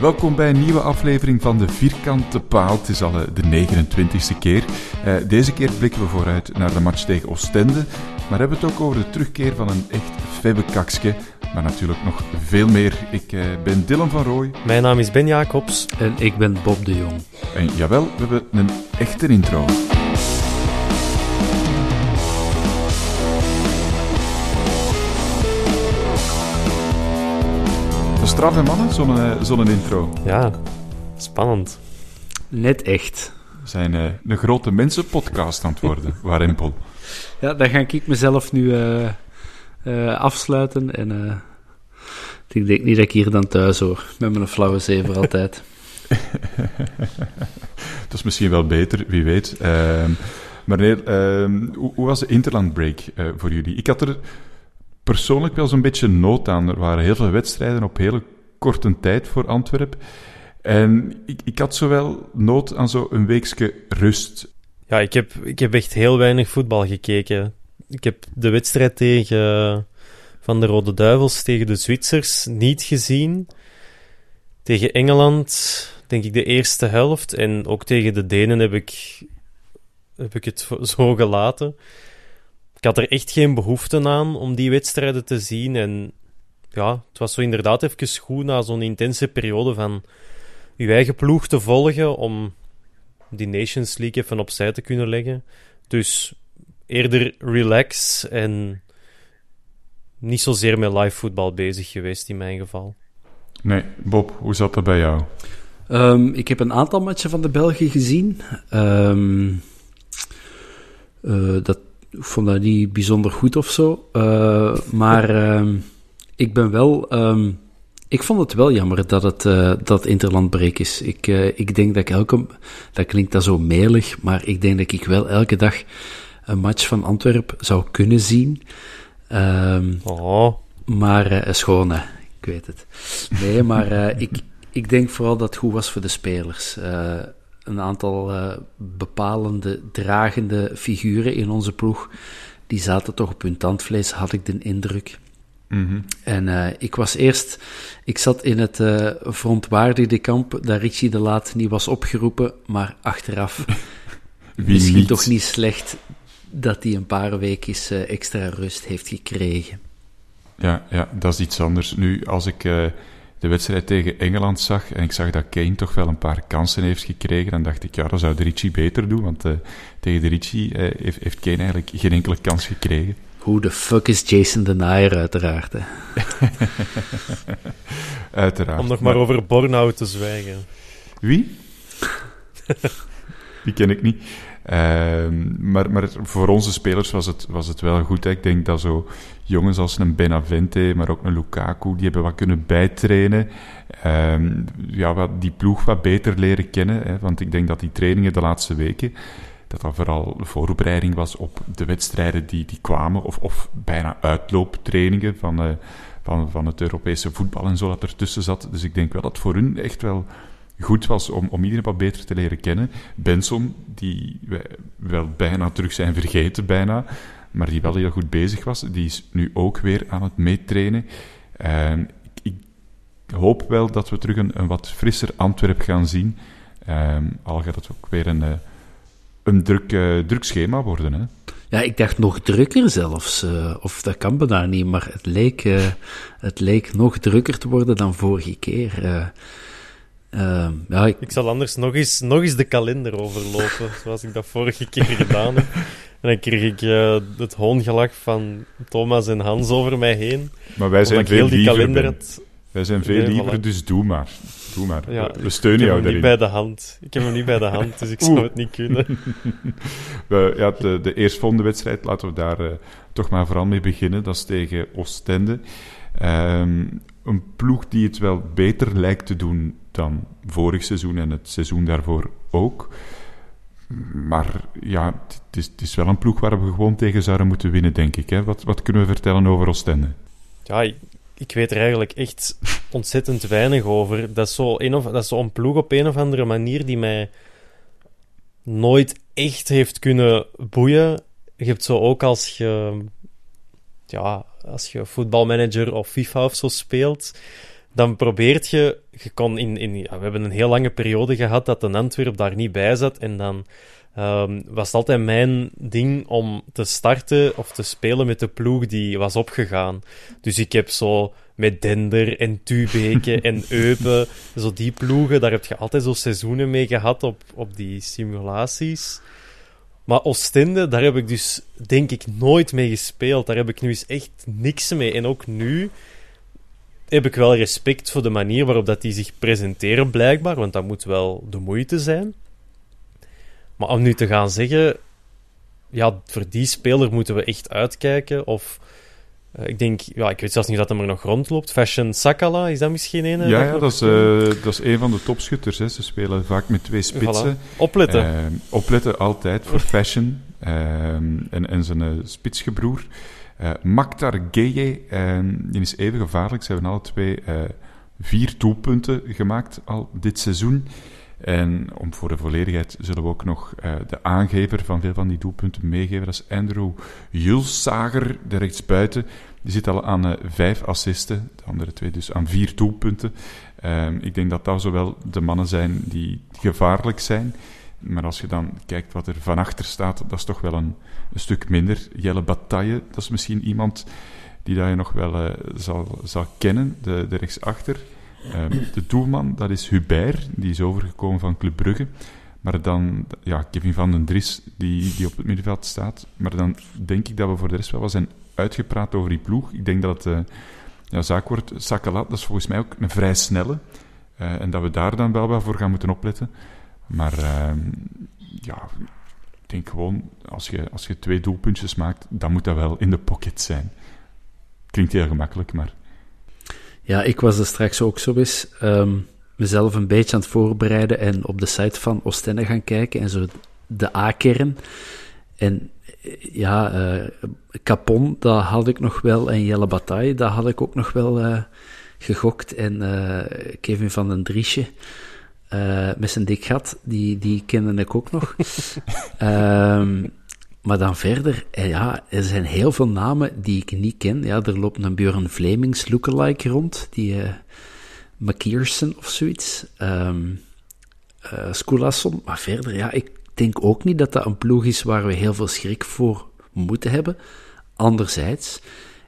Welkom bij een nieuwe aflevering van de Vierkante Paal. Het is al eh, de 29ste keer. Eh, deze keer blikken we vooruit naar de match tegen Oostende. Maar hebben het ook over de terugkeer van een echt febbekakske. Maar natuurlijk nog veel meer. Ik eh, ben Dylan van Rooij. Mijn naam is Ben Jacobs. En ik ben Bob de Jong. En jawel, we hebben een echte intro. Straf en mannen, zo'n eh, zo'n intro. Ja, spannend. Net echt. We zijn eh, een grote mensenpodcast aan het worden, Warempel. Ja, dan ga ik mezelf nu eh, eh, afsluiten. En eh, ik denk niet dat ik hier dan thuis hoor. Met mijn flauwe zever altijd. Dat is misschien wel beter, wie weet. Ehm, maar nee, ehm, hoe, hoe was de interlandbreak eh voor jullie? Ik had er persoonlijk wel zo'n beetje nood aan. Er waren heel veel wedstrijden op hele korte tijd voor Antwerpen. En ik, ik had zowel nood aan zo'n weekje rust. Ja, ik heb, ik heb echt heel weinig voetbal gekeken. Ik heb de wedstrijd tegen van de Rode Duivels tegen de Zwitsers niet gezien. Tegen Engeland denk ik de eerste helft. En ook tegen de Denen heb ik, heb ik het zo gelaten. Ik had er echt geen behoefte aan om die wedstrijden te zien. En ja, het was zo inderdaad even goed na zo'n intense periode van uw eigen ploeg te volgen om die Nations League even opzij te kunnen leggen. Dus eerder relax en niet zozeer met live voetbal bezig geweest in mijn geval. Nee, Bob, hoe zat dat bij jou? Ehm, ik heb een aantal matchen van de Belgen gezien. Ehm, eh, dat, ik vond dat niet bijzonder goed of zo. Eh, maar ehm, ik ben wel... ehm, ik vond het wel jammer dat het eh, dat interlandbreek is. Ik, eh, ik denk dat ik elke... Dat klinkt dat zo melig, maar ik denk dat ik wel elke dag een match van Antwerpen zou kunnen zien. Ehm, Oh, maar uh, schoon, hè. ik weet het. Nee, maar ik, ik denk vooral dat het goed was voor de spelers. Een aantal bepalende, dragende figuren in onze ploeg, die zaten toch op hun tandvlees, had ik de indruk. Mhm. En eh, ik was eerst, ik zat in het eh verontwaardigde kamp dat Richie de Laat niet was opgeroepen, maar achteraf misschien niet? toch niet slecht dat hij een paar weken eh, extra rust heeft gekregen. Ja, ja, dat is iets anders. Nu, als ik de wedstrijd tegen Engeland zag en ik zag dat Kane toch wel een paar kansen heeft gekregen, dan dacht ik, ja, dat zou de Ricci beter doen, want tegen de Ricci eh, heeft, heeft Kane eigenlijk geen enkele kans gekregen. Hoe de fuck is Jason Denier uiteraard, hè? Uiteraard. om nog maar over Bornhout te zwijgen. Wie? Die ken ik niet. Ehm, maar, maar voor onze spelers was het, was het wel goed. Hè. Ik denk dat zo jongens als een Benavente, maar ook een Lukaku, die hebben wat kunnen bijtrainen. Ehm, ja, wat, die ploeg wat beter leren kennen. Hè. Want ik denk dat die trainingen de laatste weken, dat dat vooral voorbereiding was op de wedstrijden die, die kwamen. Of, of bijna uitlooptrainingen van, eh, van, van het Europese voetbal en zo dat ertussen zat. Dus ik denk wel dat voor hun echt wel goed was om, om iedereen wat beter te leren kennen. Benson, die wij wel bijna terug zijn vergeten, bijna, maar die wel heel goed bezig was, die is nu ook weer aan het meetrainen. Ik, hoop wel dat we terug een, een wat frisser Antwerp gaan zien. Uh, al gaat het ook weer een, eh, een druk, uh, druk schema worden. Hè? Ja, ik dacht nog drukker zelfs. Uh, of dat kan bijna niet, maar het leek, het leek nog drukker te worden dan vorige keer. Uh, ja, ik... ik... zal anders nog eens, nog eens de kalender overlopen, zoals ik dat vorige keer gedaan heb. En dan kreeg ik uh, het hoongelach van Thomas en Hans over mij heen. Maar wij zijn veel liever, had... Wij zijn veel liever, dus doe maar. Doe maar. Ja, we steunen jou daarin. niet bij de hand. Ik heb hem niet bij de hand, dus ik zou het niet kunnen. we, ja, de, de eerstvolgende wedstrijd, laten we daar uh, toch maar vooral mee beginnen. Dat is tegen Oostende. Um, een ploeg die het wel beter lijkt te doen dan vorig seizoen en het seizoen daarvoor ook. Maar ja, het is, het is wel een ploeg waar we gewoon tegen zouden moeten winnen, denk ik. Hè? Wat, wat kunnen we vertellen over Oostende? Ja, ik, ik weet er eigenlijk echt ontzettend weinig over. Dat is, zo een of, dat is zo'n ploeg op een of andere manier die mij nooit echt heeft kunnen boeien. Je hebt zo ook als je, ja, als je voetbalmanager of FIFA of zo speelt, dan probeert je, je kon in, in ja, we hebben een heel lange periode gehad dat een Antwerp daar niet bij zat en dan um, was het altijd mijn ding om te starten of te spelen met de ploeg die was opgegaan. Dus ik heb zo met Dender en Tubeke en Eupen, zo die ploegen, daar heb je altijd zo seizoenen mee gehad op, op die simulaties. Maar Oostende, daar heb ik dus denk ik nooit mee gespeeld. Daar heb ik nu eens echt niks mee. En ook nu heb ik wel respect voor de manier waarop dat die zich presenteren, blijkbaar. Want dat moet wel de moeite zijn. Maar om nu te gaan zeggen... Ja, voor die speler moeten we echt uitkijken. Of uh, ik denk... Ja, ik weet zelfs niet dat hij er nog rondloopt. Fashion Sakala, is dat misschien een? Ja, ja dat, is, uh, dat is een van de topschutters. Hè. Ze spelen vaak met twee spitsen. Voilà. Opletten. Uh, opletten altijd voor Fashion. en, en zijn spitsgebroer. Uh, Maktar Geye, uh, die is even gevaarlijk. Ze hebben alle twee uh, vier doelpunten gemaakt al dit seizoen. En om voor de volledigheid zullen we ook nog de aangever van veel van die doelpunten meegeven. Dat is Andrew Julsager, de rechtsbuiten. Die zit al aan vijf assisten, de andere twee dus aan vier doelpunten. Ehm, ik denk dat dat zowel de mannen zijn die gevaarlijk zijn. Maar als je dan kijkt wat er van achter staat, dat is toch wel een, stuk minder. Jelle Bataille, dat is misschien iemand die dat je nog wel uh, zal, zal kennen, de, de rechtsachter. Uh, de doelman, dat is Hubert, die is overgekomen van Club Brugge. Maar dan, ja, Kevin van den Dries, die, die op het middenveld staat. Maar dan denk ik dat we voor de rest wel wat zijn uitgepraat over die ploeg. Ik denk dat het uh, ja, zaak wordt. Sakala, dat is volgens mij ook een vrij snelle. Uh, en dat we daar dan wel wel voor gaan moeten opletten. Maar uh, ja, ik denk gewoon, als je, als je twee doelpuntjes maakt, dan moet dat wel in de pocket zijn. Klinkt heel gemakkelijk, maar... Ja, ik was er straks ook zo eens um, mezelf een beetje aan het voorbereiden en op de site van Oostende gaan kijken en zo de A-kern. En ja, uh, Capon, dat had ik nog wel, en Jelle Bataille, dat had ik ook nog wel uh, gegokt. En uh, Kevin van den Driesje, uh, met zijn dik gat, die, die kende ik ook nog. um, maar dan verder, eh, ja, er zijn heel veel namen die ik niet ken. Ja, er loopt een Björn Vlemings lookalike rond, die uh, of zoiets. Um, uh, Skoulasson, maar verder, ja, ik denk ook niet dat dat een ploeg is waar we heel veel schrik voor moeten hebben. Anderzijds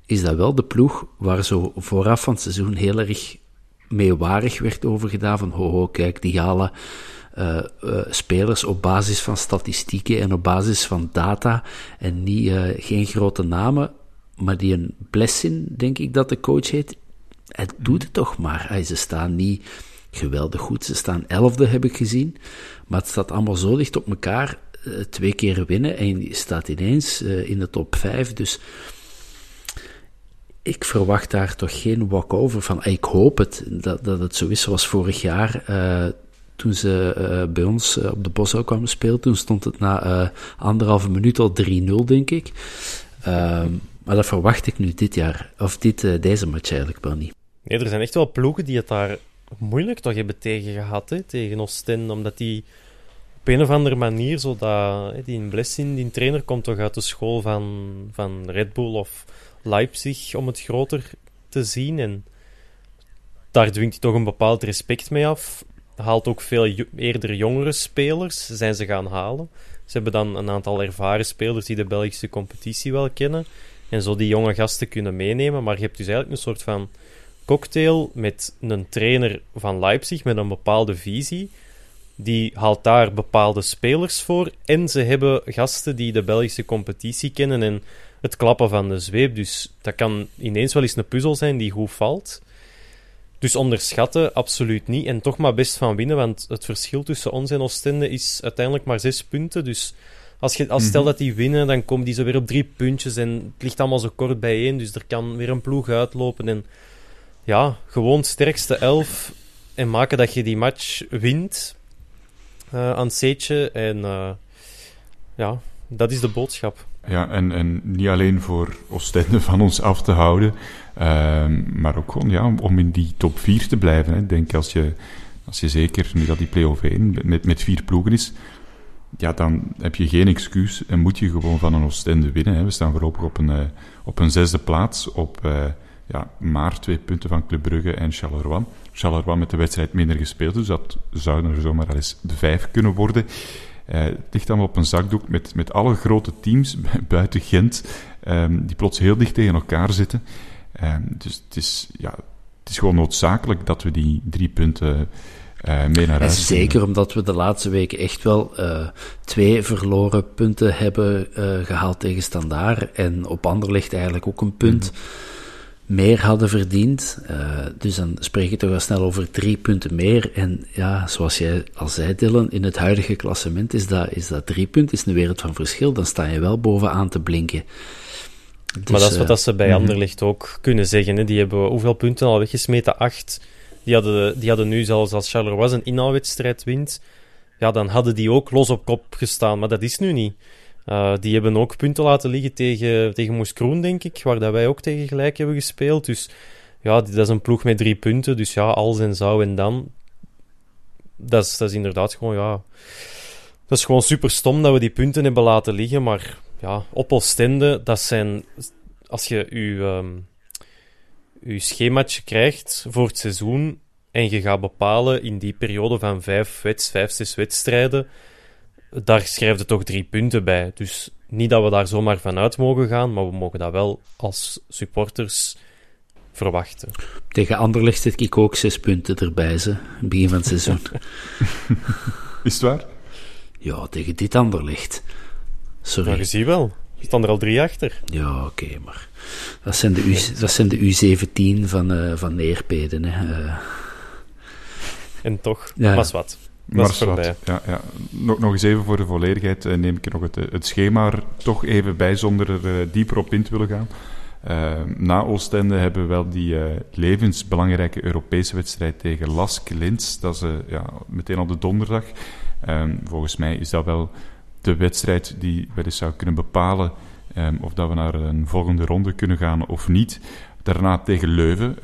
is dat wel de ploeg waar zo vooraf van het seizoen heel erg meewarig werd overgedaan van ho, ho kijk, die halen uh, uh, spelers op basis van statistieken en op basis van data en niet, uh, geen grote namen, maar die een Blessin, denk ik dat de coach heet, het doet het toch maar. Ze staan niet geweldig goed, ze staan elfde heb ik gezien, maar het staat allemaal zo dicht op elkaar, twee keer winnen en je staat ineens in de top vijf, dus ik verwacht daar toch geen walkover van. Ik hoop het, dat, dat het zo is zoals vorig jaar. Uh, toen ze uh, bij ons uh, op de Boshouw kwamen spelen, toen stond het na anderhalve minuut al 3-0, denk ik. Ehm, Maar dat verwacht ik nu dit jaar, of dit, deze match eigenlijk wel niet. Nee, er zijn echt wel ploegen die het daar moeilijk toch hebben tegen gehad, hè, tegen Oostende, omdat die op een of andere manier, zodat hè, die Blessin, die trainer, komt toch uit de school van, van Red Bull of Leipzig om het groter te zien. En daar dwingt hij toch een bepaald respect mee af. Haalt ook veel eerder jongere spelers, zijn ze gaan halen. Ze hebben dan een aantal ervaren spelers die de Belgische competitie wel kennen. En zo die jonge gasten kunnen meenemen. Maar je hebt dus eigenlijk een soort van cocktail met een trainer van Leipzig met een bepaalde visie. Die haalt daar bepaalde spelers voor. En ze hebben gasten die de Belgische competitie kennen en het klappen van de zweep. Dus dat kan ineens wel eens een puzzel zijn die goed valt. Dus onderschatten, absoluut niet. En toch maar best van winnen, want het verschil tussen ons en Oostende is uiteindelijk maar zes punten. Dus als, je, als stel mhm. dat die winnen, dan komen die zo weer op drie puntjes. En het ligt allemaal zo kort bijeen, dus er kan weer een ploeg uitlopen. En ja, gewoon sterkste elf en maken dat je die match wint uh, aan Seetje. En uh, ja, dat is de boodschap. Ja, en, en niet alleen voor Oostende van ons af te houden, uh, maar ook gewoon ja, om in die top 4 te blijven. Hè. Ik denk als je, als je zeker, nu dat die play-off 1 met, met vier ploegen is, ja, dan heb je geen excuus en moet je gewoon van een Oostende winnen. Hè. We staan voorlopig op een, uh, op een zesde plaats, op uh, ja, maar twee punten van Club Brugge en Charleroi. Charleroi met de wedstrijd minder gespeeld, dus dat zou er zomaar al eens de vijf kunnen worden. Uh, het ligt allemaal op een zakdoek met, met alle grote teams buiten Gent, um, die plots heel dicht tegen elkaar zitten. Um, dus het is, ja, het is gewoon noodzakelijk dat we die drie punten uh, mee naar huis Zeker omdat we de laatste weken echt wel uh, twee verloren punten hebben gehaald tegen Standaard. En op Anderlecht eigenlijk ook een punt. Mm meer hadden verdiend. Uh, dus dan spreek je toch wel snel over drie punten meer. En ja, zoals jij al zei, Dylan, in het huidige klassement is dat, is dat drie punten, is een wereld van verschil. Dan sta je wel bovenaan te blinken. Dus, maar dat is wat uh, dat ze bij uh, Anderlicht ook kunnen zeggen. Hè. Die hebben hoeveel punten al weggesmeten? Acht. Die hadden, die hadden nu zelfs als Charleroi een inhaalwedstrijd wint, ja, dan hadden die ook los op kop gestaan. Maar dat is nu niet. Uh, die hebben ook punten laten liggen tegen, tegen Moes Kroen, denk ik, waar dat wij ook tegen gelijk hebben gespeeld. Dus ja, dat is een ploeg met drie punten. Dus ja, als en zou en dan. Dat is, inderdaad gewoon, ja... Dat is gewoon super stom dat we die punten hebben laten liggen. Maar ja, op Oostende, dat zijn... Als je je, um, je schemaatje krijgt voor het seizoen en je gaat bepalen in die periode van vijf, vijf zes wedstrijden daar schrijft het toch drie punten bij. Dus niet dat we daar zomaar vanuit mogen gaan, maar we mogen dat wel als supporters verwachten. Tegen Anderlecht zit ik ook zes punten erbij, ze, begin van het seizoen. Is het waar? Ja, tegen dit Anderlecht. Sorry. Maar je ziet wel, je staan er al drie achter. Ja, oké, okay, maar dat zijn de, U, dat zijn de U17 van, uh, van Neerpeden. Hè. Uh. En toch, ja. was wat. Maar ja, ja. Nog, nog eens even voor de volledigheid uh, neem ik nog het, het schema er toch even bij, zonder er uh, dieper op in te willen gaan. Uh, na Oostende hebben we wel die levensbelangrijke Europese wedstrijd tegen Lask Linz. Dat is ja, meteen op de donderdag. Ehm, volgens mij is dat wel de wedstrijd die wel eens zou kunnen bepalen um, of dat we naar een volgende ronde kunnen gaan of niet. Daarna tegen Leuven.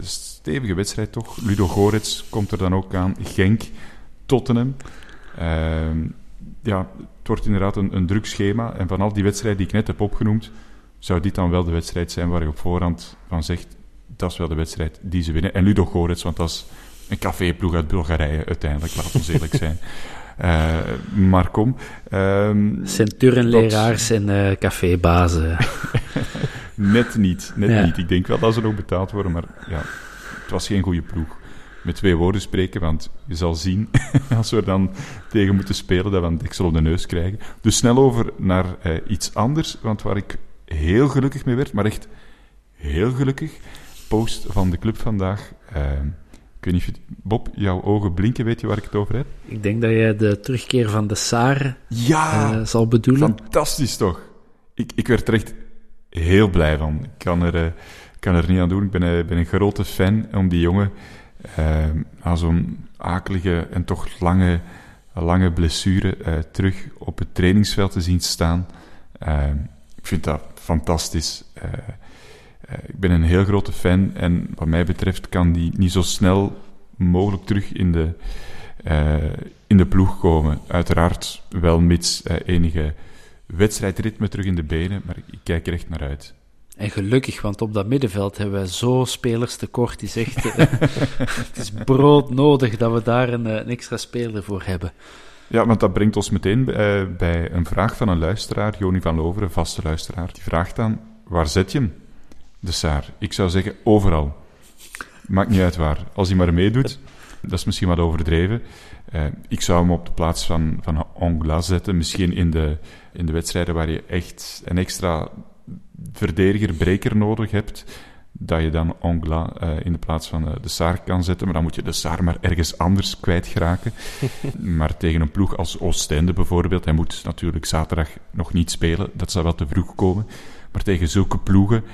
stevige wedstrijd toch. Ludo Gorets komt er dan ook aan. Genk. Tottenham. Uh, ja, het wordt inderdaad een, een druk schema. En van al die wedstrijden die ik net heb opgenoemd, zou dit dan wel de wedstrijd zijn waar je op voorhand van zegt, dat is wel de wedstrijd die ze winnen. En Ludo Gorets, want dat is een caféploeg uit Bulgarije uiteindelijk, laat ons eerlijk zijn. Uh, maar kom. Um, Centurenleraars dat... en uh, cafébazen. net niet, net ja. niet. Ik denk wel dat ze nog betaald worden, maar ja, het was geen goede ploeg met twee woorden spreken, want je zal zien, als we er dan tegen moeten spelen, dat we een deksel op de neus krijgen. Dus snel over naar uh, iets anders, want waar ik heel gelukkig mee werd, maar echt heel gelukkig, post van de club vandaag. Uh, ik weet niet of je, Bob, jouw ogen blinken, weet je waar ik het over heb? Ik denk dat jij de terugkeer van de Saar ja, uh, zal bedoelen. Fantastisch toch? Ik, ik werd er echt heel blij van. Ik kan er, kan er niet aan doen. Ik ben, ben een grote fan om die jongen na zo'n akelige en toch lange, lange blessure uh, terug op het trainingsveld te zien staan. Uh, ik vind dat fantastisch. uh, ik ben een heel grote fan en wat mij betreft kan die niet zo snel mogelijk terug in de, in de ploeg komen. Uiteraard wel mits enige wedstrijdritme terug in de benen, maar ik kijk er echt naar uit. En gelukkig, want op dat middenveld hebben wij zo spelers tekort. Die zegt, het is broodnodig dat we daar een, een, extra speler voor hebben. Ja, want dat brengt ons meteen bij, bij een vraag van een luisteraar, Joni van Loveren, een vaste luisteraar. Die vraagt dan, waar zet je hem, de Saar? Ik zou zeggen, overal. Maakt niet uit waar. Als hij maar meedoet, dat is misschien wat overdreven. Uh, ik zou hem op de plaats van, van Ongla zetten. Misschien in de, in de wedstrijden waar je echt een extra verdediger, breker nodig hebt, dat je dan Ongla uh, in de plaats van uh, de Saar kan zetten. Maar dan moet je de Saar maar ergens anders kwijtgeraken. maar tegen een ploeg als Oostende bijvoorbeeld, hij moet natuurlijk zaterdag nog niet spelen, dat zou wel te vroeg komen. Maar tegen zulke ploegen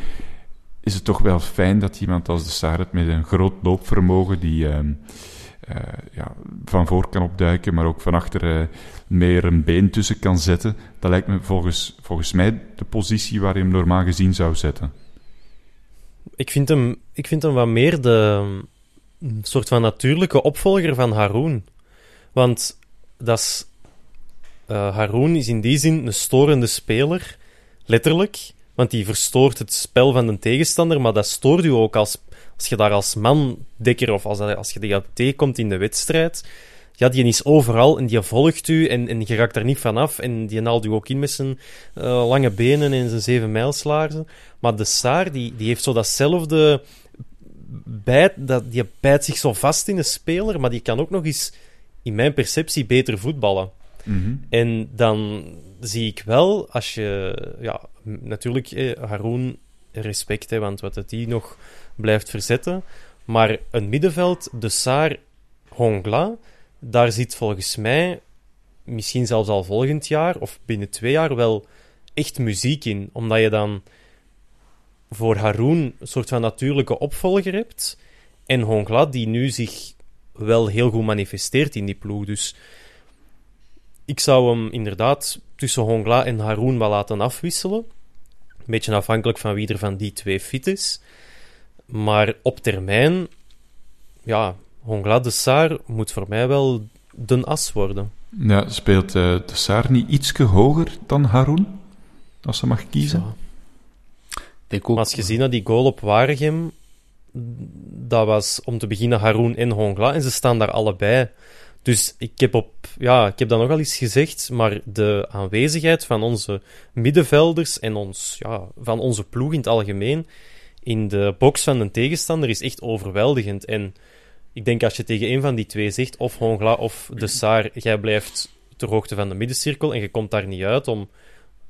is het toch wel fijn dat iemand als de Saar het met een groot loopvermogen, die uh, ja, van voor kan opduiken, maar ook van achter meer een been tussen kan zetten. Dat lijkt me volgens, volgens mij de positie waar je hem normaal gezien zou zetten. Ik vind hem, ik vind hem wat meer de soort van natuurlijke opvolger van Haroon. Want dat is, uh, Haroon is in die zin een storende speler, letterlijk. Want die verstoort het spel van de tegenstander, maar dat stoort u ook als, als je daar als man dekker of als, als je die tegenkomt in de wedstrijd ja, die is overal en die volgt u en, en je raakt er niet vanaf. En die haalt u ook in met zijn uh, lange benen en zijn zeven mijlslaarzen. Maar de Saar, die, die heeft zo datzelfde... Bijt, dat, die bijt zich zo vast in de speler, maar die kan ook nog eens, in mijn perceptie, beter voetballen. Mm En dan zie ik wel, als je... Ja, natuurlijk, eh, Haroon, respect, hè, want wat het die nog blijft verzetten. Maar een middenveld, de Saar, Hongla daar zit volgens mij, misschien zelfs al volgend jaar of binnen twee jaar, wel echt muziek in. Omdat je dan voor Haroon een soort van natuurlijke opvolger hebt. En Hongla, die nu zich wel heel goed manifesteert in die ploeg. Dus ik zou hem inderdaad tussen Hongla en Haroon wel laten afwisselen. Een beetje afhankelijk van wie er van die twee fit is. Maar op termijn, ja, Hongla de Saar moet voor mij wel de as worden. Ja, speelt uh, de Saar niet ietsje hoger dan Haroun? Als ze mag kiezen. Denk ook... als je ziet naar die goal op Waregem, dat was om te beginnen Haroun en Hongla, en ze staan daar allebei. Dus ik heb, op, ja, ik heb dat nogal eens gezegd, maar de aanwezigheid van onze middenvelders en ons, ja, van onze ploeg in het algemeen in de box van een tegenstander is echt overweldigend. En ik denk als je tegen een van die twee zegt, of Hongla of de Saar, jij blijft ter hoogte van de middencirkel en je komt daar niet uit om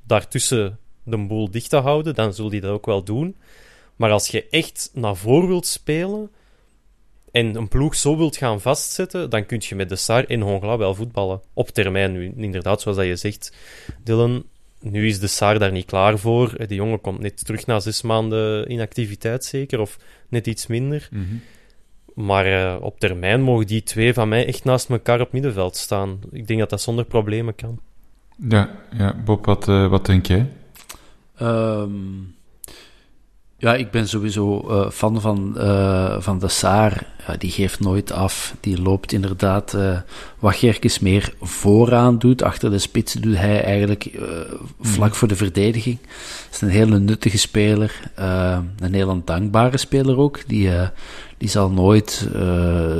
daartussen de boel dicht te houden, dan zul je dat ook wel doen. Maar als je echt naar voor wilt spelen en een ploeg zo wilt gaan vastzetten, dan kun je met de Saar en Hongla wel voetballen. Op termijn inderdaad, zoals dat je zegt, Dylan. Nu is de Saar daar niet klaar voor. De jongen komt net terug na zes maanden inactiviteit, zeker, of net iets minder. Mm maar uh, op termijn mogen die twee van mij echt naast elkaar op middenveld staan. Ik denk dat dat zonder problemen kan. Ja, ja Bob, wat, uh, wat denk jij? Um, ja, ik ben sowieso uh, fan van, van de Saar. Ja, die geeft nooit af. Die loopt inderdaad wat Gerkes meer vooraan doet. Achter de spits doet hij eigenlijk vlak mhm. voor de verdediging. is een hele nuttige speler. een heel dankbare speler ook. Die die zal nooit uh,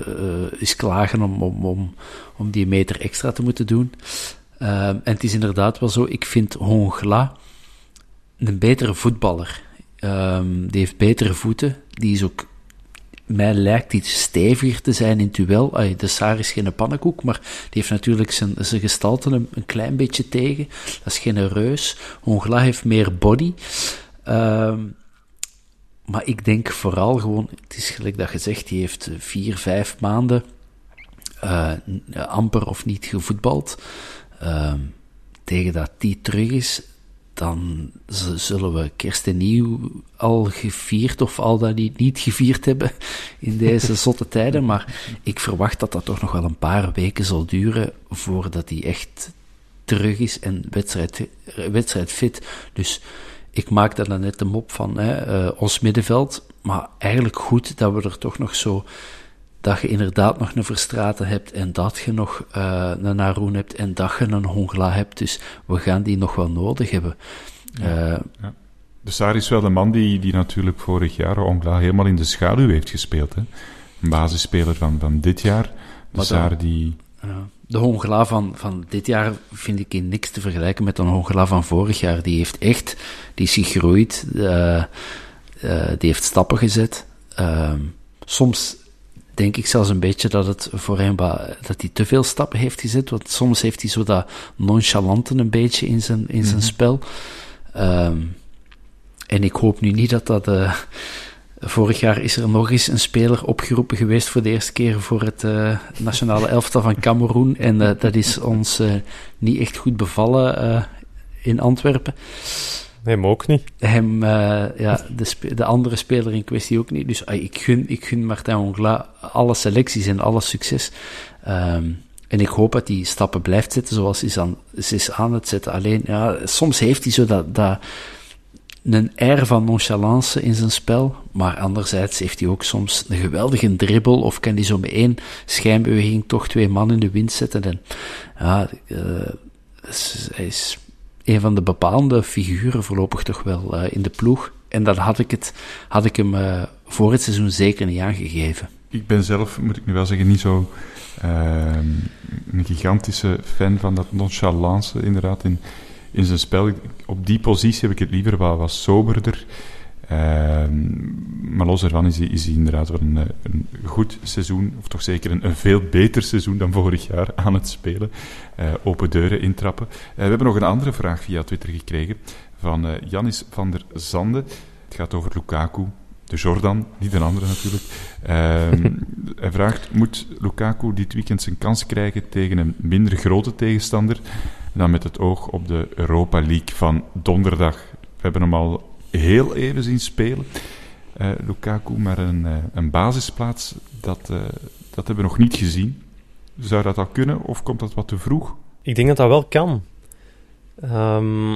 eens klagen om, om, om, om die meter extra te moeten doen. Uh, en het is inderdaad wel zo, ik vind Hongla een betere voetballer. Um, die heeft betere voeten. Die is ook, mij lijkt iets steviger te zijn in duel. De Saar is geen pannenkoek, maar die heeft natuurlijk zijn, zijn gestalte een, klein beetje tegen. Dat is geen reus. Hongla heeft meer body. Um, maar ik denk vooral gewoon, het is gelijk dat je zegt, die heeft vier, vijf maanden uh, amper of niet gevoetbald. Uh, tegen dat die terug is, dan zullen we kerst en nieuw al gevierd of al dat niet, niet gevierd hebben in deze zotte tijden. Maar ik verwacht dat dat toch nog wel een paar weken zal duren voordat hij echt terug is en wedstrijd, wedstrijd fit. Dus ik maakte dan net de mop van hè, ons middenveld, maar eigenlijk goed dat we er toch nog zo dat je inderdaad nog een Verstraten hebt en dat je nog uh, een Naroen hebt en dat je een Hongla hebt. Dus we gaan die nog wel nodig hebben. Ja, uh, ja. De Saar is wel de man die, die natuurlijk vorig jaar Hongla helemaal in de schaduw heeft gespeeld. Hè? Een basisspeler van, van dit jaar. De Saar die... de Hongla van, van dit jaar vind ik in niks te vergelijken met de Hongla van vorig jaar. Die heeft echt, die is gegroeid, uh, die heeft stappen gezet. Ehm, soms denk ik zelfs een beetje dat het voor hem dat hij te veel stappen heeft gezet. Want soms heeft hij zo dat nonchalante een beetje in zijn, in zijn mhm. spel. Um, en ik hoop nu niet dat dat. Uh, vorig jaar is er nog eens een speler opgeroepen geweest voor de eerste keer voor het uh, nationale elftal van Cameroen. En uh, dat is ons niet echt goed bevallen in Antwerpen. Hem ook niet. Hem, uh, ja, de, de, andere speler in kwestie ook niet. Dus uh, ik, gun, ik gun Martin Ongla alle selecties en alle succes. Um, en ik hoop dat hij stappen blijft zetten zoals hij ze is aan het zetten. Alleen, ja, soms heeft hij zo dat, dat een air van nonchalance in zijn spel, maar anderzijds heeft hij ook soms een geweldige dribbel of kan hij zo met één schijnbeweging toch twee man in de wind zetten. En ja, hij is een van de bepaalde figuren voorlopig toch wel uh, in de ploeg. En dat had ik, het, had ik hem uh, voor het seizoen zeker niet aangegeven. Ik ben zelf, moet ik nu wel zeggen, niet zo uh, een gigantische fan van dat nonchalance inderdaad in, in zijn spel. Op die positie heb ik het liever wat, wat soberder. Ehm, maar los daarvan is hij, is inderdaad wel een, een, goed seizoen, of toch zeker een, een, veel beter seizoen dan vorig jaar aan het spelen. Uh, open deuren intrappen. Uh, we hebben nog een andere vraag via Twitter gekregen van uh, Janis van der Zande. Het gaat over Lukaku, de Jordan, niet een andere natuurlijk. Ehm, hij vraagt, moet Lukaku dit weekend zijn kans krijgen tegen een minder grote tegenstander dan met het oog op de Europa League van donderdag? We hebben hem al heel even zien spelen. Uh, Lukaku, maar een, uh, een basisplaats, dat, uh, dat hebben we nog niet gezien. Zou dat al kunnen of komt dat wat te vroeg? Ik denk dat dat wel kan. Um,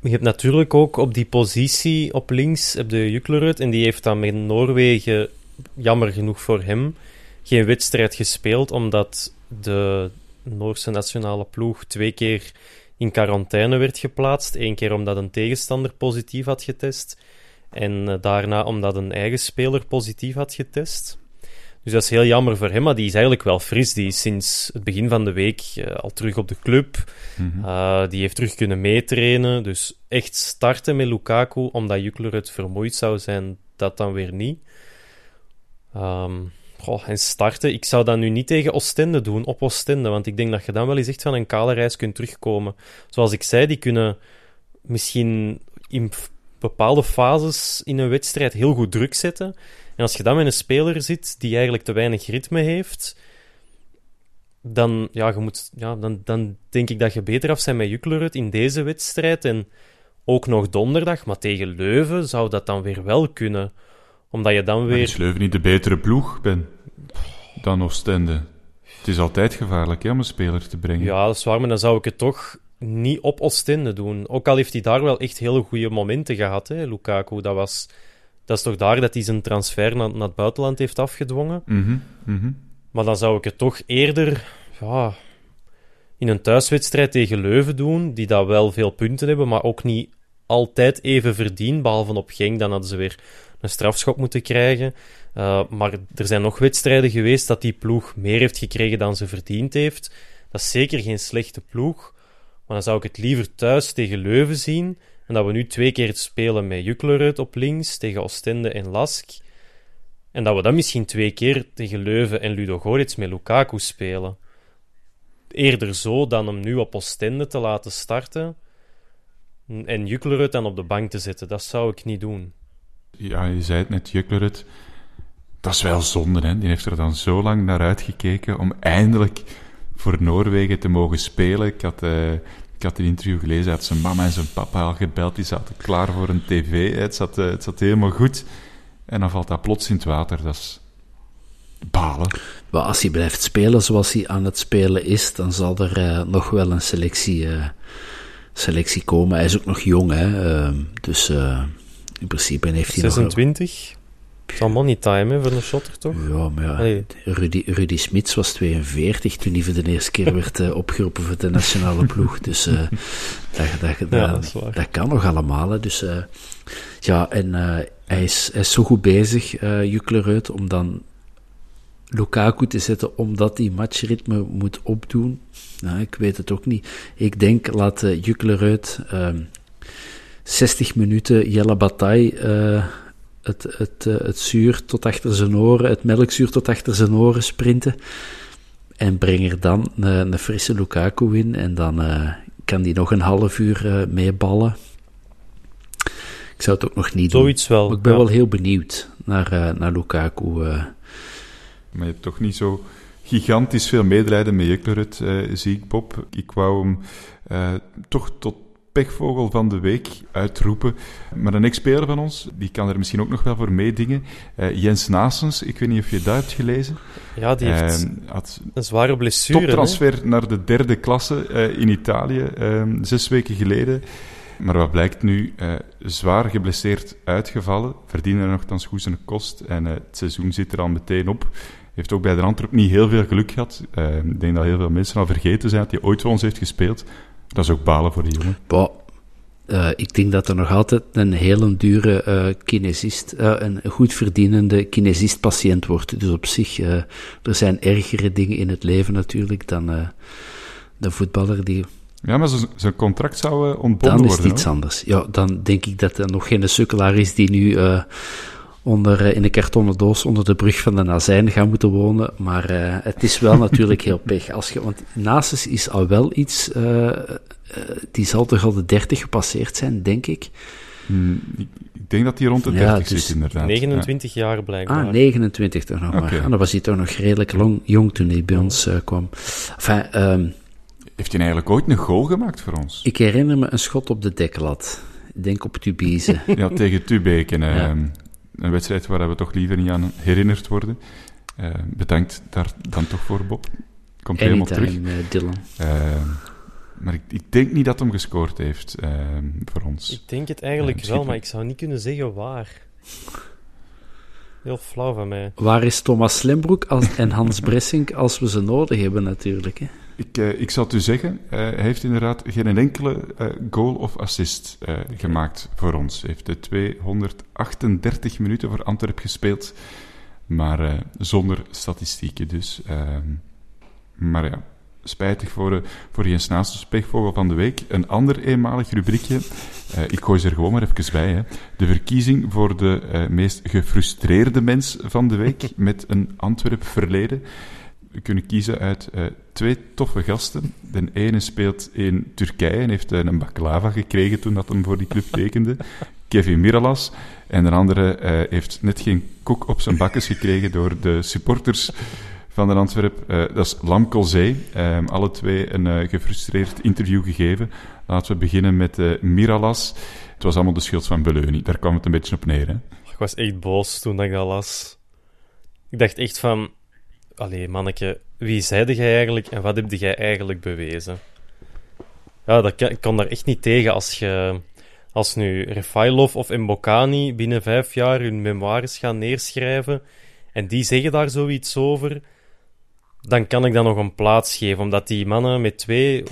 je hebt natuurlijk ook op die positie op links heb de Juklerud en die heeft dan met Noorwegen, jammer genoeg voor hem, geen wedstrijd gespeeld omdat de Noorse nationale ploeg twee keer in quarantaine werd geplaatst. Eén keer omdat een tegenstander positief had getest. En eh, daarna omdat een eigen speler positief had getest. Dus dat is heel jammer voor hem, maar die is eigenlijk wel fris. Die is sinds het begin van de week uh, al terug op de club. Mm uh, die heeft terug kunnen meetrainen. Dus echt starten met Lukaku, omdat Jukler het vermoeid zou zijn, dat dan weer niet. Um, Goh, en starten, ik zou dat nu niet tegen Oostende doen, op Oostende, want ik denk dat je dan wel eens echt van een kale reis kunt terugkomen. Zoals ik zei, die kunnen misschien in bepaalde fases in een wedstrijd heel goed druk zetten. En als je dan met een speler zit die eigenlijk te weinig ritme heeft, dan, ja, je moet, ja, dan, dan denk ik dat je beter af zijn met Juklerud in deze wedstrijd. En ook nog donderdag, maar tegen Leuven zou dat dan weer wel kunnen omdat je dan weer... Is Leuven niet de betere ploeg, Ben, dan Oostende? Het is altijd gevaarlijk hè, om een speler te brengen. Ja, dat is waar, maar dan zou ik het toch niet op Oostende doen. Ook al heeft hij daar wel echt hele goede momenten gehad, hè, Lukaku. Dat, was, dat is toch daar dat hij zijn transfer naar, naar het buitenland heeft afgedwongen. Mm -hmm. Maar dan zou ik het toch eerder ja, in een thuiswedstrijd tegen Leuven doen, die daar wel veel punten hebben, maar ook niet altijd even verdienen, behalve op Genk. Dan hadden ze weer een strafschop moeten krijgen. Uh, maar er zijn nog wedstrijden geweest dat die ploeg meer heeft gekregen dan ze verdiend heeft. Dat is zeker geen slechte ploeg. Maar dan zou ik het liever thuis tegen Leuven zien. En dat we nu twee keer spelen met Juklerud op links tegen Ostende en Lask. En dat we dan misschien twee keer tegen Leuven en Ludo Goritz met Lukaku spelen. Eerder zo dan hem nu op Ostende te laten starten. En Juklerud dan op de bank te zetten. Dat zou ik niet doen ja, je zei het net, Juklerud. Dat is wel zonde, hè. Die heeft er dan zo lang naar uitgekeken om eindelijk voor Noorwegen te mogen spelen. Ik had, uh, ik had een interview gelezen, hij had zijn mama en zijn papa al gebeld, die zaten klaar voor een tv. Het zat, uh, het zat helemaal goed. En dan valt dat plots in het water. Dat is balen. Maar als hij blijft spelen zoals hij aan het spelen is, dan zal er uh, nog wel een selectie selectie komen. Hij is ook nog jong, hè. Ehm, dus uh, in principe heeft hij 26? Het zal money time hè, voor een shotter, toch? Ja, maar ja, Rudy, Rudy Smits was 42 toen hij voor de eerste keer werd uh, opgeroepen voor de nationale ploeg. Dus uh, dat, dat, dat, dat, kan nog allemaal. Hè. Dus ja, en hij, is, hij is zo goed bezig, uh, Juklerud, om dan Lukaku te zetten omdat hij matchritme moet opdoen. Nou, ik weet het ook niet. Ik denk, laat uh, Juklerud uh, 60 minuten Jelle Bataille uh, het, het, uh, het zuur tot achter zijn oren, het melkzuur tot achter zijn oren sprinten. En breng er dan een, een frisse Lukaku in. En dan kan die nog een half uur meeballen. Ik zou het ook nog niet Zoiets doen. wel. Maar ik ben ja. wel heel benieuwd naar, naar Lukaku. Maar je hebt toch niet zo gigantisch veel medelijden met Juklerud, uh, zie ik, Bob. Ik wou hem uh, toch tot pechvogel van de week uitroepen. Maar een ex-speler van ons, die kan er misschien ook nog wel voor meedingen. Uh, Jens Nasens, ik weet niet of je dat hebt gelezen. Ja, die heeft had een zware blessure. Toptransfer hè? naar de derde klasse in Italië, zes weken geleden. Maar wat blijkt nu, zwaar geblesseerd uitgevallen, verdienen er nogthans goed zijn kost en het seizoen zit er al meteen op. Heeft ook bij de Antwerp niet heel veel geluk gehad. Uh, ik denk dat heel veel mensen al vergeten zijn dat hij ooit voor ons heeft gespeeld. Dat is ook balen voor die jongen. Bah, ik denk dat er nog altijd een hele dure kinesist, een goed verdienende kinesist-patiënt wordt. Dus op zich, er zijn ergere dingen in het leven natuurlijk dan de voetballer die ja, maar zijn contract zou uh, ontbonden worden. Dan is het iets anders. Ja, dan denk ik dat er nog geen sukkelaar is die nu uh, onder, uh, in een kartonnen doos onder de brug van de Nazijn gaat moeten wonen. Maar het is wel natuurlijk heel pech. Als je, want Nasus is al wel iets, die zal toch al de 30 gepasseerd zijn, denk ik. Hmm, ik denk dat hij rond de 30 ja, dus zit, inderdaad. 29 ja. jaar blijkbaar. Ah, 29 toch nog okay. maar. En dan was hij toch nog redelijk long, jong toen hij bij oh. ons kwam. Enfin, um, heeft hij eigenlijk ooit een goal gemaakt voor ons? Ik herinner me een schot op de deklat. Ik denk op Tubize. ja, tegen Tubeken. Ja. Een wedstrijd waar we toch liever niet aan herinnerd worden. Uh, bedankt daar dan toch voor, Bob. Komt helemaal terug. Uh, Dylan. maar ik, ik, denk niet dat hij hem gescoord heeft voor ons. Ik denk het eigenlijk wel, maar ik zou niet kunnen zeggen waar. Heel flauw van mij. Waar is Thomas Slimbroek als, en Hans Bressink als we ze nodig hebben, natuurlijk. Hè? Ik, uh, ik zal het u zeggen, uh, hij heeft inderdaad geen enkele uh, goal of assist gemaakt voor ons. Hij heeft de 238 minuten voor Antwerp gespeeld, maar zonder statistieken dus. Ehm, maar ja, spijtig voor, voor Jens Naast, pechvogel van de week. Een ander eenmalig rubriekje, ik gooi ze er gewoon maar even bij. Hè. De verkiezing voor de meest gefrustreerde mens van de week, met een Antwerp verleden kunnen kiezen uit uh, twee toffe gasten. De ene speelt in Turkije en heeft uh, een baklava gekregen toen dat hem voor die club tekende. Kevin Miralas. En de andere uh, heeft net geen koek op zijn bakkes gekregen door de supporters van de Antwerp. dat is Lam Colzee. Um, alle twee een gefrustreerd interview gegeven. Laten we beginnen met Miralas. Het was allemaal de schuld van Beleuni. Daar kwam het een beetje op neer. Hè? Ik was echt boos toen ik dat las. Ik dacht echt van Allee, manneke, wie zeide jij eigenlijk en wat heb jij eigenlijk bewezen? Ja, dat kan, ik kan daar echt niet tegen als je... Als nu Refailov of Mbokani binnen vijf jaar hun memoires gaan neerschrijven en die zeggen daar zoiets over, dan kan ik dat nog een plaats geven. Omdat die mannen met twee,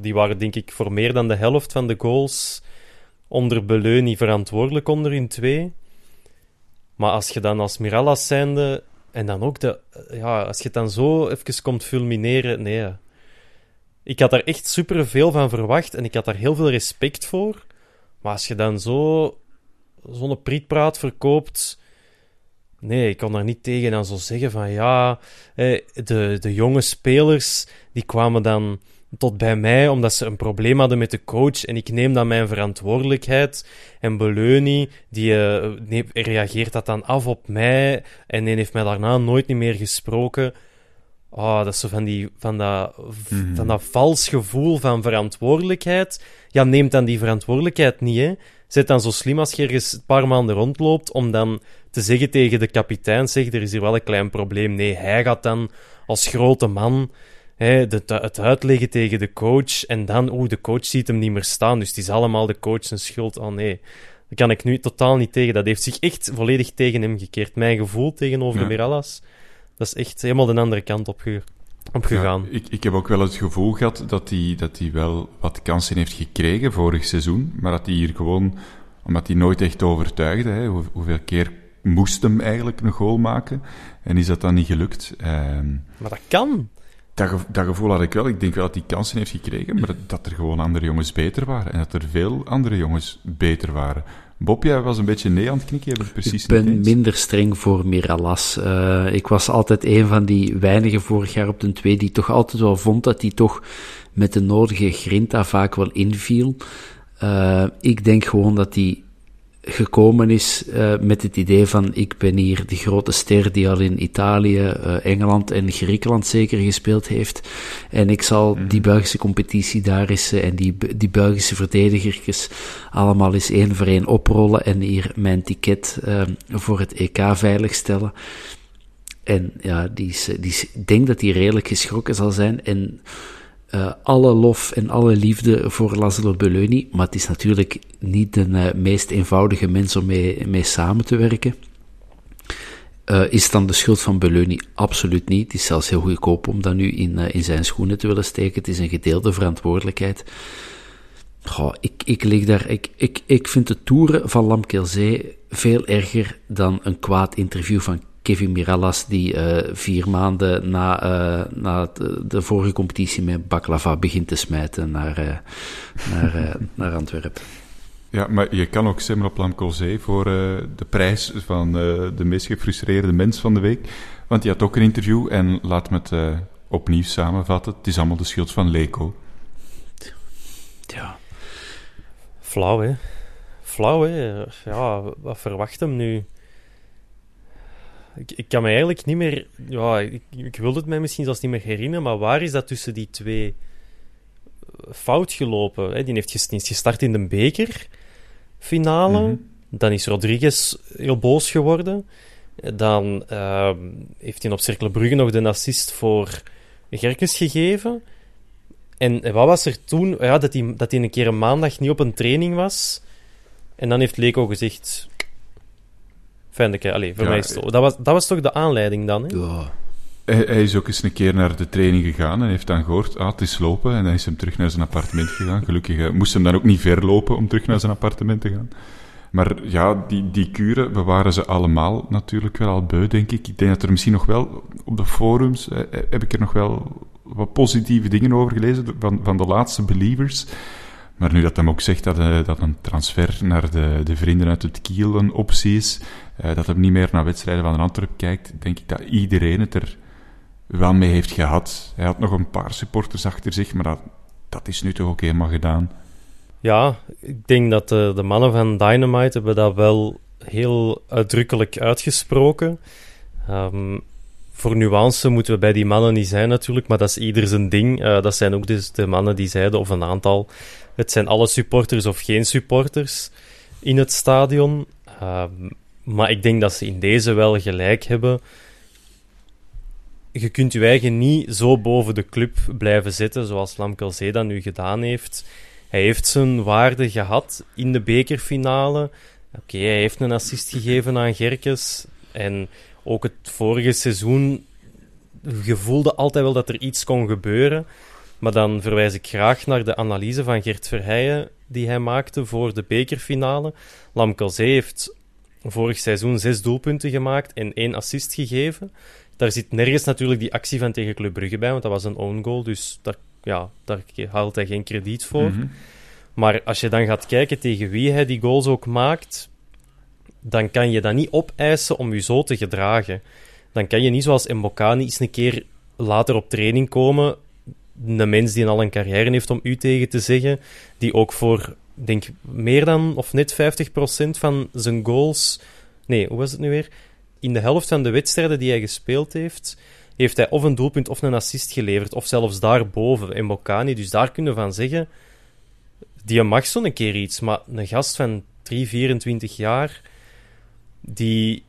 die waren denk ik voor meer dan de helft van de goals onder Beleuni verantwoordelijk onder in twee. Maar als je dan als Mirallas zijnde en dan ook de, ja, als je het dan zo even komt fulmineren, nee. Ik had daar echt super veel van verwacht en ik had daar heel veel respect voor. Maar als je dan zo, zo'n prietpraat verkoopt, nee, ik kan daar niet tegen dan zo zeggen van ja, de, de jonge spelers die kwamen dan tot bij mij omdat ze een probleem hadden met de coach en ik neem dan mijn verantwoordelijkheid. En Beleuni, die uh, reageert dat dan af op mij en die heeft mij daarna nooit meer gesproken. Oh, dat is zo van, die, van, dat, mm-hmm. van dat vals gevoel van verantwoordelijkheid. Ja, neemt dan die verantwoordelijkheid niet, hè. Zet dan zo slim als je ergens een paar maanden rondloopt om dan te zeggen tegen de kapitein, zeg, er is hier wel een klein probleem. Nee, hij gaat dan als grote man hè, de, de- het uitleggen tegen de coach en dan, oeh, de coach ziet hem niet meer staan, dus het is allemaal de coach zijn schuld. Oh nee, daar kan ik nu totaal niet tegen. Dat heeft zich echt volledig tegen hem gekeerd. Mijn gevoel tegenover Ja. Mirallas, dat is echt helemaal de andere kant op, ge- op gegaan. Ja, ik, ik heb ook wel het gevoel gehad dat hij, dat wel wat kansen heeft gekregen vorig seizoen, maar dat hij hier gewoon, omdat hij nooit echt overtuigde, hè, hoe, hoeveel keer moest hem eigenlijk een goal maken, en is dat dan niet gelukt. Ehm, Maar dat kan. Dat, dat gevoel had ik wel. Ik denk wel dat hij kansen heeft gekregen, maar dat er gewoon andere jongens beter waren. En dat er veel andere jongens beter waren. Bob, jij was een beetje nee aan het knikken, je precies Ik ben minder streng voor Miralas. Eh, ik was altijd een van die weinigen vorig jaar op de twee die toch altijd wel vond dat hij toch met de nodige grinta vaak wel inviel. Eh, ik denk gewoon dat hij gekomen is eh, met het idee van ik ben hier de grote ster die al in Italië, eh, Engeland en Griekenland zeker gespeeld heeft. En ik zal die Belgische competitie daar eens eh, en die, die Belgische verdedigertjes allemaal eens één voor één oprollen en hier mijn ticket voor het EK veiligstellen. En ja, die is, die is, ik denk dat hij redelijk geschrokken zal zijn. En eh, alle lof en alle liefde voor Laszlo Belloni. Maar het is natuurlijk niet de eh, meest eenvoudige mens om mee, mee samen te werken. Eh, is dan de schuld van Belloni? Absoluut niet. Het is zelfs heel goedkoop om dat nu in, in zijn schoenen te willen steken. Het is een gedeelde verantwoordelijkheid. Ik, ik, lig daar, ik, ik, ik vind de toeren van Lamkelzee veel erger dan een kwaad interview van Kevin Mirallas, die eh, vier maanden na, eh, na de, de vorige competitie met baklava begint te smijten naar, eh, naar, eh, naar Antwerpen. Ja, maar je kan ook stemmen op Lamcolzee voor eh, de prijs van eh, de meest gefrustreerde mens van de week. Want die had ook een interview en laat me het eh, opnieuw samenvatten. Het is allemaal de schuld van Leko. Ja. Flauw, hè? Flauw, hè? Ja, wat verwacht hem nu? Ik, ik kan me eigenlijk niet meer... Ja, ik, ik wilde het mij misschien zelfs niet meer herinneren, maar waar is dat tussen die twee eh, fout gelopen? Hè? Die heeft gestart in de bekerfinale. Mhm. Dan is Rodriguez heel boos geworden. Dan ehm, heeft hij op Cercle Brugge nog de assist voor Gerkes gegeven. En wat was er toen? Ja, dat hij, dat hij een keer een maandag niet op een training was. En dan heeft Leko gezegd... Allee, voor Ja, mij. Dat was, dat was toch de aanleiding dan, hè? Ja. Hij, hij is ook eens een keer naar de training gegaan en heeft dan gehoord, ah, het is lopen. En dan is hem terug naar zijn appartement gegaan. Gelukkig eh, moest hem dan ook niet ver lopen om terug naar zijn appartement te gaan. Maar ja, die, die kuren, we waren ze allemaal natuurlijk wel al beu, denk ik. Ik denk dat er misschien nog wel, op de forums, eh, eh, heb ik er nog wel wat positieve dingen over gelezen van, van de laatste believers. Maar nu dat hem ook zegt dat, eh, dat een transfer naar de, de vrienden uit het Kiel een optie is, eh, dat hem niet meer naar wedstrijden van Antwerp kijkt, denk ik dat iedereen het er wel mee heeft gehad. Hij had nog een paar supporters achter zich, maar dat, dat is nu toch ook helemaal gedaan. Ja, ik denk dat de, de mannen van Dynamite hebben dat wel heel uitdrukkelijk uitgesproken. Ehm, voor nuance moeten we bij die mannen niet zijn natuurlijk, maar dat is ieder zijn ding. Eh, dat zijn ook dus de mannen die zeiden, of een aantal, het zijn alle supporters of geen supporters in het stadion. Ehm, maar ik denk dat ze in deze wel gelijk hebben. Je kunt je eigen niet zo boven de club blijven zitten, zoals Lamkelzee dat nu gedaan heeft. Hij heeft zijn waarde gehad in de bekerfinale. Oké, hij heeft een assist gegeven aan Gerkes. En ook het vorige seizoen, je voelde altijd wel dat er iets kon gebeuren. Maar dan verwijs ik graag naar de analyse van Gert Verheijen die hij maakte voor de bekerfinale. Lamkelzee heeft vorig seizoen zes doelpunten gemaakt en één assist gegeven. Daar zit nergens natuurlijk die actie van tegen Club Brugge bij, want dat was een own goal, dus daar, ja, daar haalt hij geen krediet voor. Mhm. Maar als je dan gaat kijken tegen wie hij die goals ook maakt, dan kan je dat niet opeisen om je zo te gedragen. Dan kan je niet zoals Mbokani eens een keer later op training komen, een mens die al een carrière heeft om u tegen te zeggen, die ook voor, denk meer dan of net 50% van zijn goals... Nee, hoe was het nu weer? In de helft van de wedstrijden die hij gespeeld heeft, heeft hij of een doelpunt of een assist geleverd, of zelfs daarboven, Mbokani. Dus daar kunnen we van zeggen, die mag zo een keer iets, maar een gast van 3, 24 jaar, die,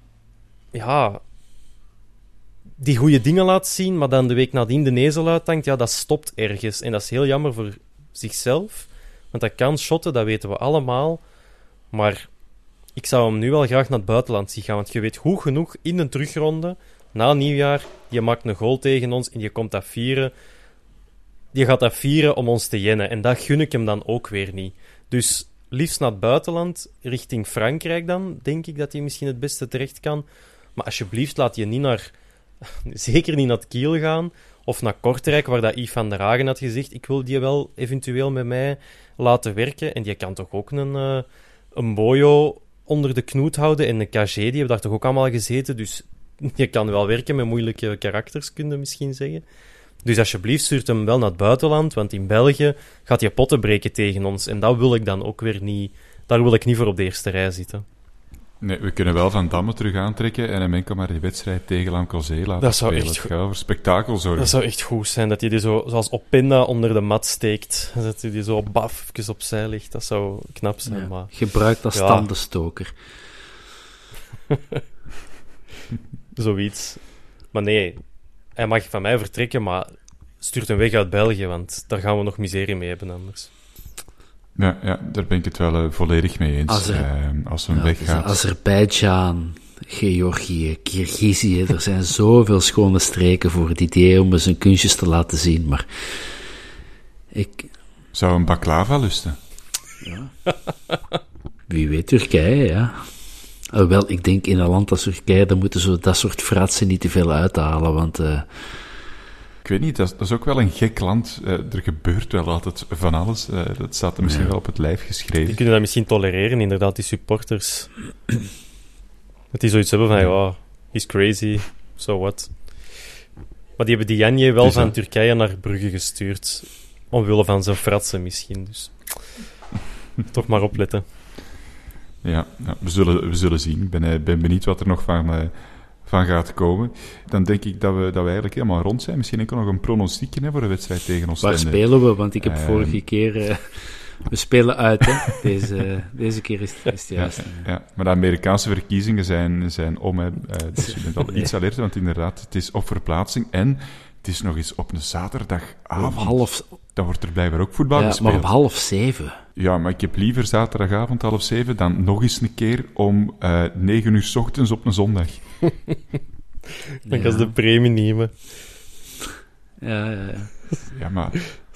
ja, die goede dingen laat zien, maar dan de week nadien de nezel uithangt, ja, dat stopt ergens. En dat is heel jammer voor zichzelf. Want dat kan shotten, dat weten we allemaal. Maar ik zou hem nu wel graag naar het buitenland zien gaan. Want je weet goed genoeg in een terugronde, na nieuwjaar, je maakt een goal tegen ons en je komt dat vieren. Je gaat dat vieren om ons te jennen. En dat gun ik hem dan ook weer niet. Dus liefst naar het buitenland, richting Frankrijk dan, denk ik dat hij misschien het beste terecht kan. Maar alsjeblieft, laat je niet naar... Zeker niet naar Kiel gaan. Of naar Kortrijk, waar dat Yves van der Hagen had gezegd. Ik wil die wel eventueel met mij laten werken. En die kan toch ook een, uh, een Boyo onder de knoet houden. En een KG, die hebben daar toch ook allemaal gezeten. Dus je kan wel werken met moeilijke karakters, kun misschien zeggen. Dus alsjeblieft, stuurt hem wel naar het buitenland. Want in België gaat je potten breken tegen ons. En dat wil ik dan ook weer niet... Daar wil ik niet voor op de eerste rij zitten. Nee, we kunnen wel Van Damme terug aantrekken en hem enkel maar die wedstrijd tegen Lamcozé laten dat zou spelen. Echt het over spektakel zorgen. Dat zou echt goed zijn, dat hij die zo, zoals Opinda onder de mat steekt. Dat hij die zo baf, even opzij ligt. Dat zou knap zijn, Ja. maar... Gebruikt als Ja. tandenstoker. Zoiets. Maar nee, hij mag van mij vertrekken, maar stuurt hem weg uit België, want daar gaan we nog miserie mee hebben anders. Ja, ja, daar ben ik het wel eh, volledig mee eens. Als er- Ehm, als Ja, weggaat. dus Azerbeidzjan, Georgië, Kirgizië. Er zijn zoveel schone streken voor het idee om eens een kunstjes te laten zien. Maar ik, Zou een baklava lusten? wie weet Turkije, ja. Alhoewel, ik denk in een land als Turkije, dan moeten ze dat soort fratsen niet te veel uithalen. Want eh, weet niet, dat is, dat is ook wel een gek land. Eh, er gebeurt wel altijd van alles. Eh, dat staat er misschien Ja. wel op het lijf geschreven. Die kunnen dat misschien tolereren, inderdaad, die supporters. dat die zoiets hebben van, ja, he's crazy, so what. Maar die hebben die Janje wel Dus van dat- Turkije naar Brugge gestuurd. Omwille van zijn fratsen misschien, dus... Toch maar opletten. Ja, ja, we, zullen, we zullen zien. Ik ben, eh, ben benieuwd wat er nog van, van gaat komen. Dan denk ik dat we, dat we eigenlijk helemaal rond zijn. Misschien enkel nog een pronostiekje hè, voor de wedstrijd tegen ons. waar spelen we? Want ik heb Ehm. vorige keer... eh, we spelen uit, hè. Deze, deze keer is, is het Ja, juist. ja, maar de Amerikaanse verkiezingen zijn, zijn om. Hè. Eh, dus je bent al iets alert, want inderdaad, het is op verplaatsing. En het is nog eens op een zaterdagavond. half, Dan wordt er blijkbaar ook voetbal ja, maar gespeeld. om half zeven. Ja, maar ik heb liever zaterdagavond half zeven dan nog eens een keer om eh negen uur s ochtends op een zondag. Dan kan ze de premie nemen. Ja, ja, ja. Ja, maar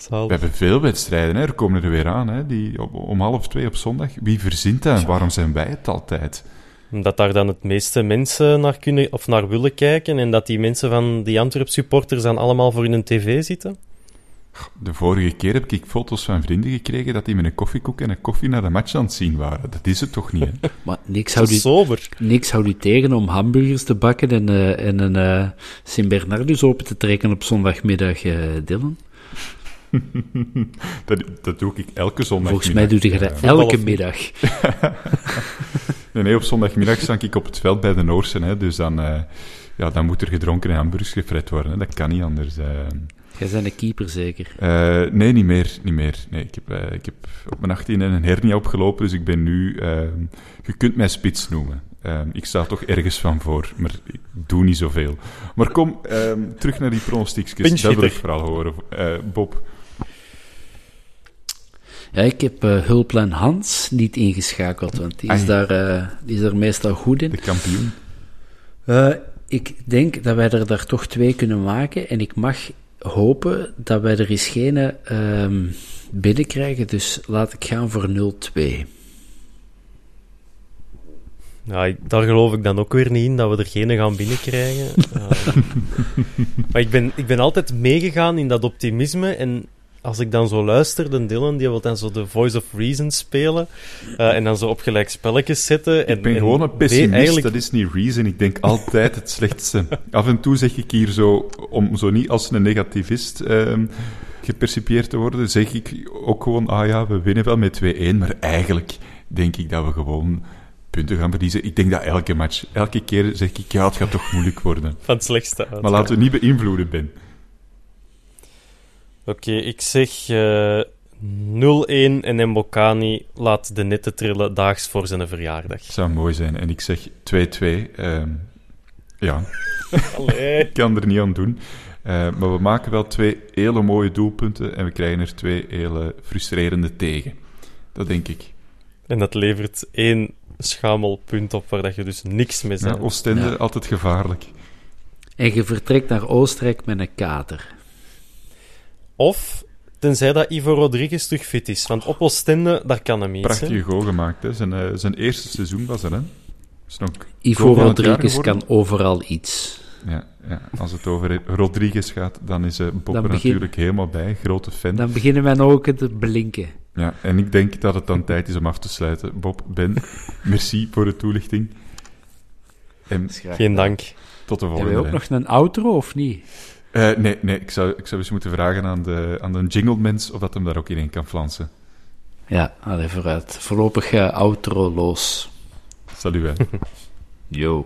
we hebben veel wedstrijden, hè. er komen er weer aan, hè, die op, om half twee op zondag. Wie verzint dat en waarom zijn wij het altijd? Omdat daar dan het meeste mensen naar kunnen of naar willen kijken en dat die mensen van die Antwerp supporters dan allemaal voor hun tv zitten. De vorige keer heb ik foto's van vrienden gekregen dat die met een koffiekoek en een koffie naar de match aan het zien waren. Dat is het toch niet, hè? Maar niks houdt, u, sober. niks houdt u tegen om hamburgers te bakken en, eh, en een eh Sint-Bernardus open te trekken op zondagmiddag, eh Dylan? dat, dat doe ik elke zondag. Volgens mij doe je dat elke middag. Nee, nee, op zondagmiddag sta ik op het veld bij de Noorsen, hè, dus dan, eh, ja, dan moet er gedronken en hamburgers gefret worden. Hè. Dat kan niet anders. Jij bent een keeper zeker. Eh, nee, niet meer. Niet meer. Nee, ik, heb, eh, ik heb op mijn 18 een hernia opgelopen, dus ik ben nu... eh, je kunt mij spits noemen. Eh, ik sta toch ergens van voor, maar ik doe niet zoveel. Maar kom, eh, terug naar die pronostiekjes. Dat wil ik vooral horen. Eh, Bob, Ja, ik heb eh, Hulplein Hans niet ingeschakeld, want die is, Ai. daar, eh, die is daar meestal goed in. de kampioen. Eh, ik denk dat wij er daar toch twee kunnen maken. En ik mag hopen dat wij er eens geen ehm binnenkrijgen. Dus laat ik gaan voor 0-2. Ja, ik- daar geloof ik dan ook weer niet in, dat we er geen gaan binnenkrijgen. Ehm, maar ik ben, ik ben altijd meegegaan in dat optimisme. En als ik dan zo luister, de Dylan, die wil dan zo de Voice of Reason spelen. eh, en dan zo op gelijk spelletjes zetten. En, Ik ben en gewoon een pessimist, eigenlijk- dat is niet reason. Ik denk altijd het slechtste. Af en toe zeg ik hier zo, om zo niet als een negativist ehm, gepercipieerd te worden, zeg ik ook gewoon, ah ja, we winnen wel met 2-1, maar eigenlijk denk ik dat we gewoon punten gaan verliezen. Ik denk dat elke match, elke keer zeg ik, ja, het gaat toch moeilijk worden. Van het slechtste uit. Maar laten we niet beïnvloeden, Ben. Oké, ik zeg eh 0-1 en Mbokani laat de netten trillen daags voor zijn verjaardag. Het zou mooi zijn. En ik zeg 2-2. ehm, Ja, Allee. ik kan er niet aan doen. Eh, maar we maken wel twee hele mooie doelpunten en we krijgen er twee hele frustrerende tegen. Dat denk ik. En dat levert één schamelpunt op waar dat je dus niks mee Ja, bent. Oostende, Ja. altijd gevaarlijk. En je vertrekt naar Oostenrijk met een kater. Of, tenzij dat Ivo Rodriguez terug fit is. Want op Oostende, daar kan hem iets. Prachtige goal gemaakt. Hè. Zijn, eh, zijn eerste seizoen was er, hè? Ivo Rodriguez kan overal iets. Ja, ja, als het over Rodriguez gaat, dan is eh Bob Dan er begin- natuurlijk helemaal bij. Grote fan. Dan beginnen mijn ogen te blinken. Ja, en ik denk dat het dan tijd is om af te sluiten. Bob, Ben, merci voor de toelichting. En Geen dank. tot de Hebben volgende. we ook hè. nog een outro of niet? Eh, nee, nee ik, zou, ik zou eens moeten vragen aan de, aan de jinglemens of dat hem daar ook in kan flansen. Ja, allee, vooruit. Voorlopig uh, outro-loos. Salut, hè. Yo.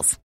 details.